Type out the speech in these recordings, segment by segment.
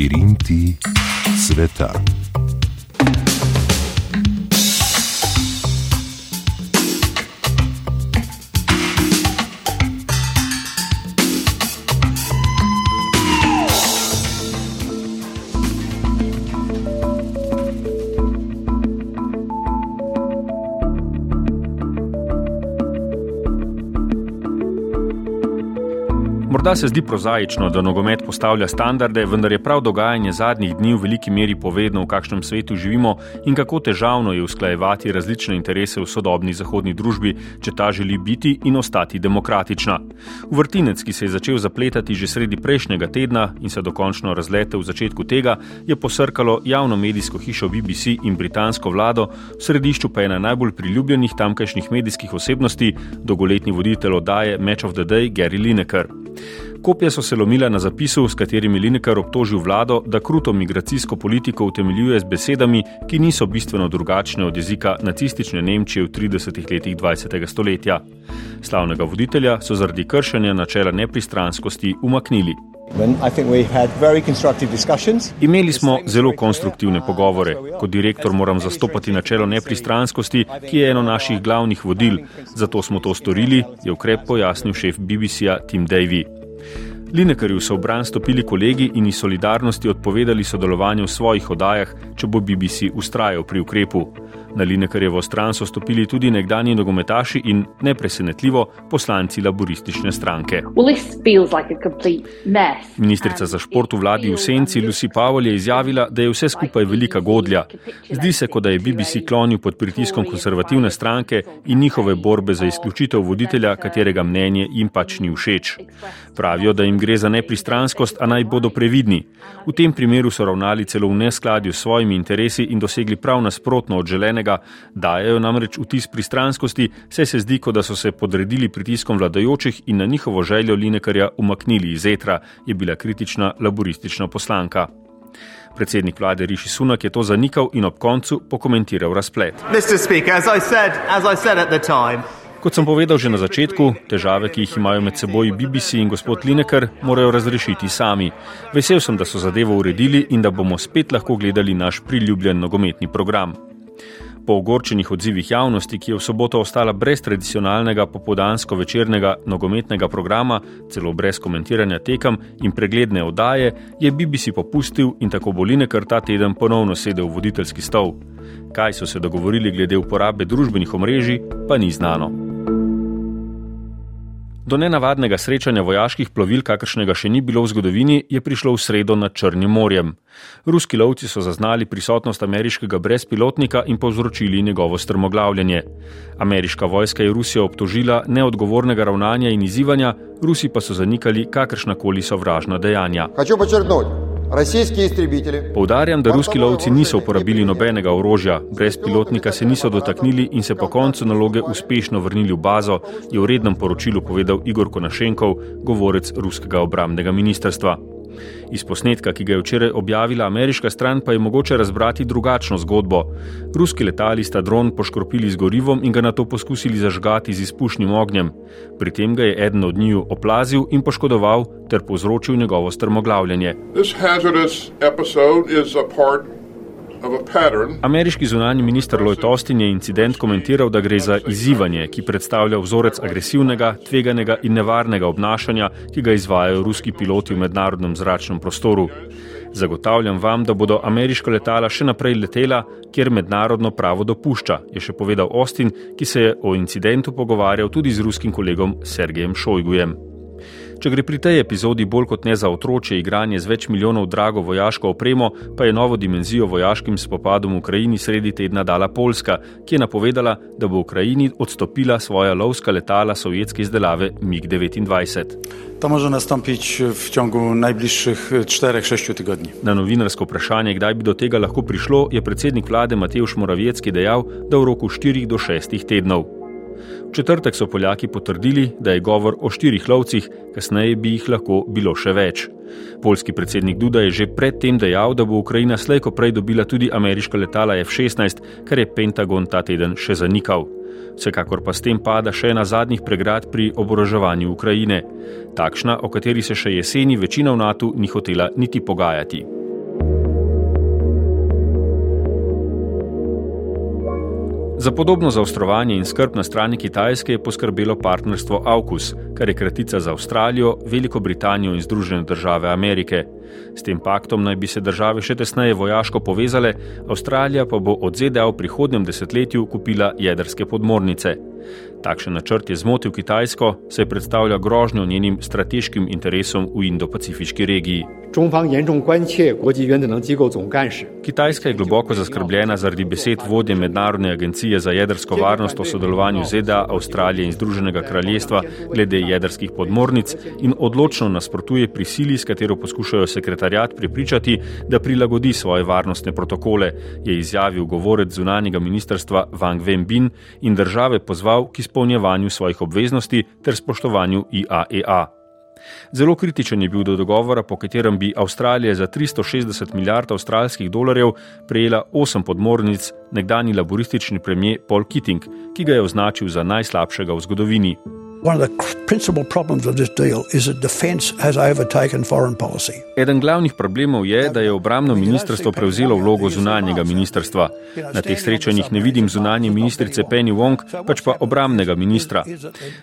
Labirinti sveta. Morda se zdi prozaično, da nogomet postavlja standarde, vendar je prav dogajanje zadnjih dni v veliki meri povedno, v kakšnem svetu živimo in kako težavno je usklajevati različne interese v sodobni zahodni družbi, če ta želi biti in ostati demokratična. Vrtinec, ki se je začel zapletati že sredi prejšnjega tedna in se dokončno razletel v začetku tega, je posrkalo javno medijsko hišo BBC in britansko vlado, v središču pa je ena najbolj priljubljenih tamkajšnjih medijskih osebnosti, dolgoletni voditelj oddaje Match of the Day Gary Lineker. Kopije so se lomile na zapisu, s katerimi Lineker obtožil vlado, da kruto migracijsko politiko utemeljuje z besedami, ki niso bistveno drugačne od jezika nacistične Nemčije v 30 letih 20. stoletja. Slavnega voditelja so zaradi kršenja načela nepristranskosti umaknili. Imeli smo zelo konstruktivne pogovore. Kot direktor moram zastopati načelo nepristranskosti, ki je eno naših glavnih vodil. Zato smo to storili, je ukrep pojasnil šef BBC-ja Tim Davy. Linekarju so v bran stopili kolegi in iz solidarnosti odpovedali sodelovanje v svojih oddajah, če bo BBC ustrajal pri ukrepu. Na Linekarjevo stran so stopili tudi nekdani nogometaši in, nepresenetljivo, poslanci laboristične stranke. Ministrica za šport v vladi v senci Lucy Powell je izjavila, da je vse skupaj velika godlja. Zdi se, kot da je BBC klonil pod pritiskom konservativne stranke in njihove borbe za izključitev voditelja, katerega mnenje jim pač ni všeč. Pravijo, da jim gre za nepristranskost, a naj bodo previdni. V tem primeru so ravnali celo v neskladju s svojimi interesi in dosegli prav nasprotno od želene enega, dajo namreč vtis pristranskosti, saj se zdi, kot da so se podredili pritiskom vladajočih in na njihovo željo Linekarja umaknili iz etra, je bila kritična laboristična poslanka. Predsednik vlade Riši Sunak je to zanikal in ob koncu pokomentiral razplet. Kot sem povedal že na začetku, težave, ki jih imajo med seboj BBC in gospod Lineker, morajo razrešiti sami. Vesel sem, da so zadevo uredili in da bomo spet lahko gledali naš priljubljen nogometni program. Po ogorčenih odzivih javnosti, ki je v soboto ostala brez tradicionalnega popodansko večernega nogometnega programa, celo brez komentiranja tekem in pregledne oddaje, je BBC popustil in tako bo Linekar ta teden ponovno sedel v voditeljski stol. Kaj so se dogovorili glede uporabe družbenih omrežij, pa ni znano. Do nenavadnega srečanja vojaških plovil, kakršnega še ni bilo v zgodovini, je prišlo v sredo nad Črnim morjem. Ruski lovci so zaznali prisotnost ameriškega brezpilotnika in povzročili njegovo strmoglavljanje. Ameriška vojska je Rusijo obtožila neodgovornega ravnanja in izzivanja, Rusi pa so zanikali kakršnakoli sovražna dejanja. Poudarjam, da ruski lovci niso uporabili nobenega orožja, brez pilotnika se niso dotaknili in se po koncu naloge uspešno vrnili v bazo, je v rednem poročilu povedal Igor Konašenkov, govorec ruskega obramnega ministrstva. Iz posnetka, ki ga je včeraj objavila ameriška stran, pa je mogoče razbrati drugačno zgodbo. Ruski letali sta dron poškropili z gorivom in ga na to poskusili zažgati z izpušnim ognjem. Pri tem ga je eden od njiju oplazil in poškodoval ter povzročil njegovo strmoglavljanje. Ameriški zunani minister Lloyd Austin je incident komentiral, da gre za izzivanje, ki predstavlja vzorec agresivnega, tveganega in nevarnega obnašanja, ki ga izvajajo ruski piloti v mednarodnem zračnem prostoru. Zagotavljam vam, da bodo ameriška letala še naprej letela, kjer mednarodno pravo dopušča, je še povedal Austin, ki se je o incidentu pogovarjal tudi z ruskim kolegom Sergejem Šojgujem. Če gre pri tej epizodi bolj kot ne za otroče igranje z več milijonov drago vojaško opremo, pa je novo dimenzijo vojaškim spopadom v Ukrajini sredi tedna dala Poljska, ki je napovedala, da bo Ukrajini odstopila svoja lovska letala sovjetske izdelave MiG-29. To može nastopiti v čongu najbližših 4-6 tednov. Na novinarsko vprašanje, kdaj bi do tega lahko prišlo, je predsednik vlade Matej Šmoravecki dejal, da v roku 4 do 6 tednov. V četrtek so Poljaki potrdili, da je govor o štirih lovcih, kasneje bi jih lahko bilo še več. Poljski predsednik Duda je že predtem dejal, da bo Ukrajina slejko prej dobila tudi ameriška letala F-16, kar je Pentagon ta teden še zanikal. Vsekakor pa s tem pada še ena zadnjih pregrad pri oboroževanju Ukrajine, takšna, o kateri se še jeseni večina v NATO ni hotela niti pogajati. Za podobno zaostrovanje in skrb na strani Kitajske je poskrbelo partnerstvo AUKUS, kar je kratica za Avstralijo, Veliko Britanijo in Združene države Amerike. S tem paktom naj bi se države še tesneje vojaško povezale, Avstralija pa bo od ZDA v prihodnjem desetletju kupila jedrske podmornice. Takšen načrt je zmotil Kitajsko, saj predstavlja grožnjo njenim strateškim interesom v Indo-Pacifiški regiji. Kitajska je globoko zaskrbljena zaradi besed vodje Mednarodne agencije za jedrsko varnost o sodelovanju ZDA, Avstralije in Združenega kraljestva glede jedrskih podmornic in odločno nasprotuje prisili, s katero poskušajo sekretarjat prepričati, da prilagodi svoje varnostne protokole, je izjavil govorec zunanjega ministrstva Wang Wenbin in države pozval k izpolnjevanju svojih obveznosti ter spoštovanju IAEA. Zelo kritičen je bil do dogovora, po katerem bi Avstralija za 360 milijard avstralskih dolarjev prejela osem podmornic nekdani laboristični premijer Paul Keating, ki ga je označil za najslabšega v zgodovini. Eden glavnih problemov je, da je obramno ministrstvo prevzelo vlogo zunanjega ministrstva. Na teh srečanjih ne vidim zunanje ministrice Penny Wong, pač pa obramnega ministra.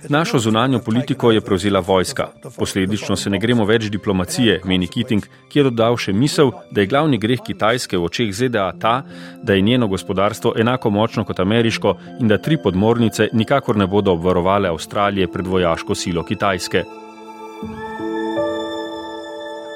Našo zunanjo politiko je prevzela vojska. Posledično se ne gremo več diplomacije, meni Keating, ki je dodal še misel, da je glavni greh Kitajske v očeh ZDA ta, da je njeno gospodarstvo enako močno kot ameriško in da tri podmornice nikakor ne bodo obvarovale Avstralije pred vojaško silo Kitajske.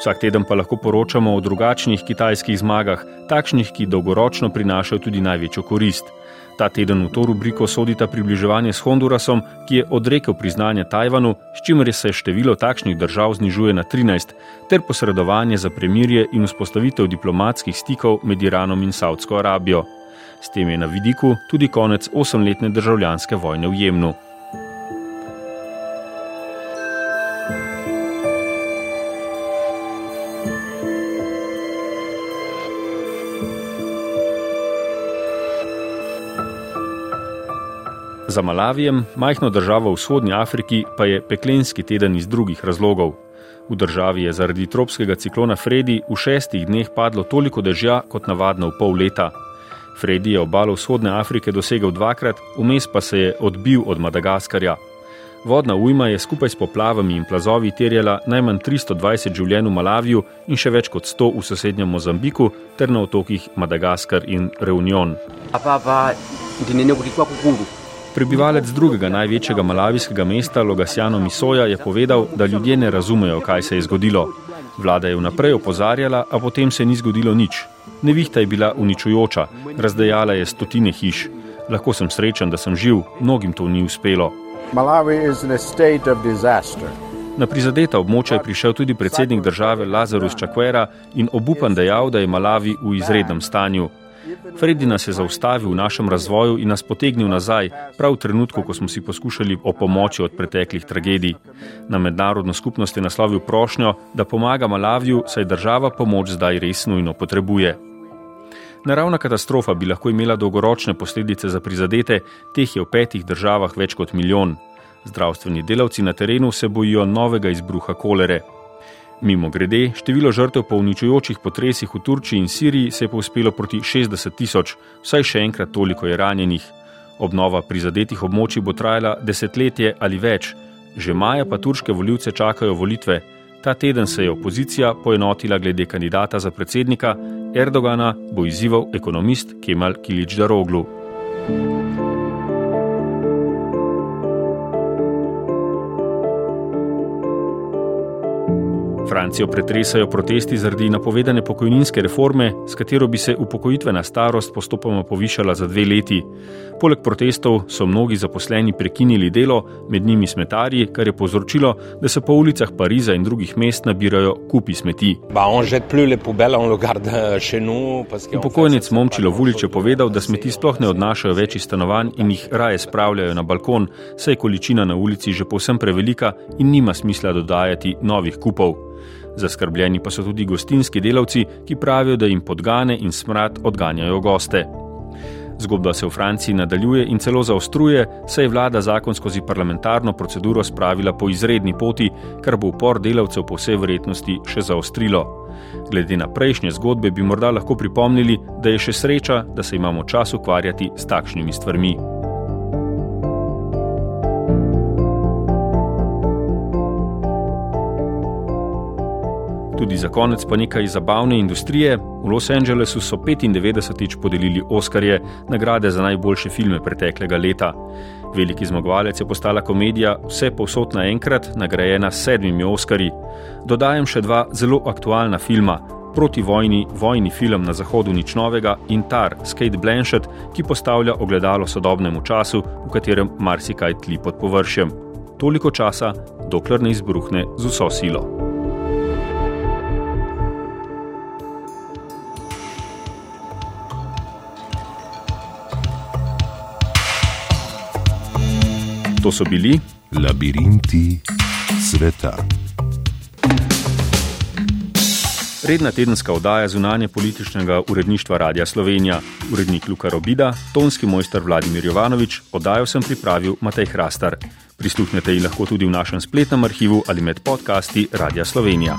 Vsak teden pa lahko poročamo o drugačnih kitajskih zmagah, takšnih, ki dolgoročno prinašajo tudi največjo korist. Ta teden v to rubriko sodita približevanje s Hondurasom, ki je odrekel priznanje Tajvanu, s čimer se število takšnih držav znižuje na 13, ter posredovanje za premirje in vzpostavitev diplomatskih stikov med Iranom in Saudsko Arabijo. S tem je na vidiku tudi konec osemletne državljanske vojne v Jemnu. Za Malavijem, majhno državo v vzhodnji Afriki, pa je peklenski teden iz drugih razlogov. V državi je zaradi tropskega ciklona Fredi v šestih dneh padlo toliko dežja kot navadno v pol leta. Fredi je obalo vzhodne Afrike dosegel dvakrat, vmes pa se je odbil od Madagaskarja. Vodna ujma je skupaj s poplavami in plazovi terjala najmanj 320 življenj v Malaviju in še več kot 100 v sosednjem Mozambiku ter na otokih Madagaskar in Reunion. Pa, pa, Prebivalec drugega največjega malavijskega mesta, Logasjano Misoja, je povedal, da ljudje ne razumejo, kaj se je zgodilo. Vlada je vnaprej opozarjala, a potem se ni zgodilo nič. Nevihta je bila uničujoča, razdejala je stotine hiš. Lahko sem srečen, da sem živ, mnogim to ni uspelo. Na prizadeta območja je prišel tudi predsednik države Lazarus Čakvera in obupan dejal, da je Malavi v izrednem stanju. Fredi nas je zaustavil v našem razvoju in nas potegnil nazaj, prav v trenutku, ko smo si poskušali o pomoči od preteklih tragedij. Na mednarodno skupnost je naslovil prošnjo, da pomaga Malaviju, saj država pomoč zdaj res nujno potrebuje. Naravna katastrofa bi lahko imela dolgoročne posledice za prizadete, teh je v petih državah več kot milijon. Zdravstveni delavci na terenu se bojijo novega izbruha kolere. Mimo grede, število žrtev po uničujočih potresih v Turčiji in Siriji se je povzpelo proti 60 tisoč, vsaj še enkrat toliko je ranjenih. Obnova prizadetih območij bo trajala desetletje ali več, že maja pa turške voljivce čakajo volitve. Ta teden se je opozicija poenotila glede kandidata za predsednika, Erdogana bo izzival ekonomist Kemal Kilič Daroglu. Francijo pretresajo protesti zaradi napovedane pokojninske reforme, s katero bi se upokojitvena starost postopoma povišala za dve leti. Poleg protestov so mnogi zaposleni prekinili delo, med njimi smetarji, kar je povzročilo, da se po ulicah Pariza in drugih mest nabirajo kupi smeti. Upokojnic Momčilo Vulič je povedal, da smeti sploh ne odnašajo več iz stanovanj in jih raje spravljajo na balkon, saj je količina na ulici že povsem prevelika in nima smisla dodajati novih kupov. Zaskrbljeni pa so tudi gostinski delavci, ki pravijo, da jim podgane in smrad odganjajo goste. Zgodba se v Franciji nadaljuje in celo zaostruje, saj je vlada zakon skozi parlamentarno proceduro spravila po izredni poti, kar bo upor delavcev po vsej verjetnosti še zaostrilo. Glede na prejšnje zgodbe bi morda lahko pripomnili, da je še sreča, da se imamo čas ukvarjati s takšnimi stvarmi. Tudi za konec pa nekaj zabavne industrije. V Los Angelesu so 95-tič podelili Oskarje, nagrade za najboljše filme preteklega leta. Veliki zmagovalec je postala komedija Vse povsod naenkrat, nagrajena s sedmimi Oskarji. Dodajam še dva zelo aktualna filma. Proti vojni, vojni film na zahodu nič novega in Tar, Skate Blanchett, ki postavlja ogledalo sodobnemu času, v katerem marsikaj tli pod površjem. Toliko časa, dokler ne izbruhne z vso silo. To so bili Labirinti sveta. Redna tedenska oddaja zunanje političnega uredništva Radia Slovenija, urednik Luka Robida, tonski mojster Vladimir Jovanovič, oddajo sem pripravil Matej Hrastar. Prisluhnete ji lahko tudi v našem spletnem arhivu ali med podcasti Radia Slovenija.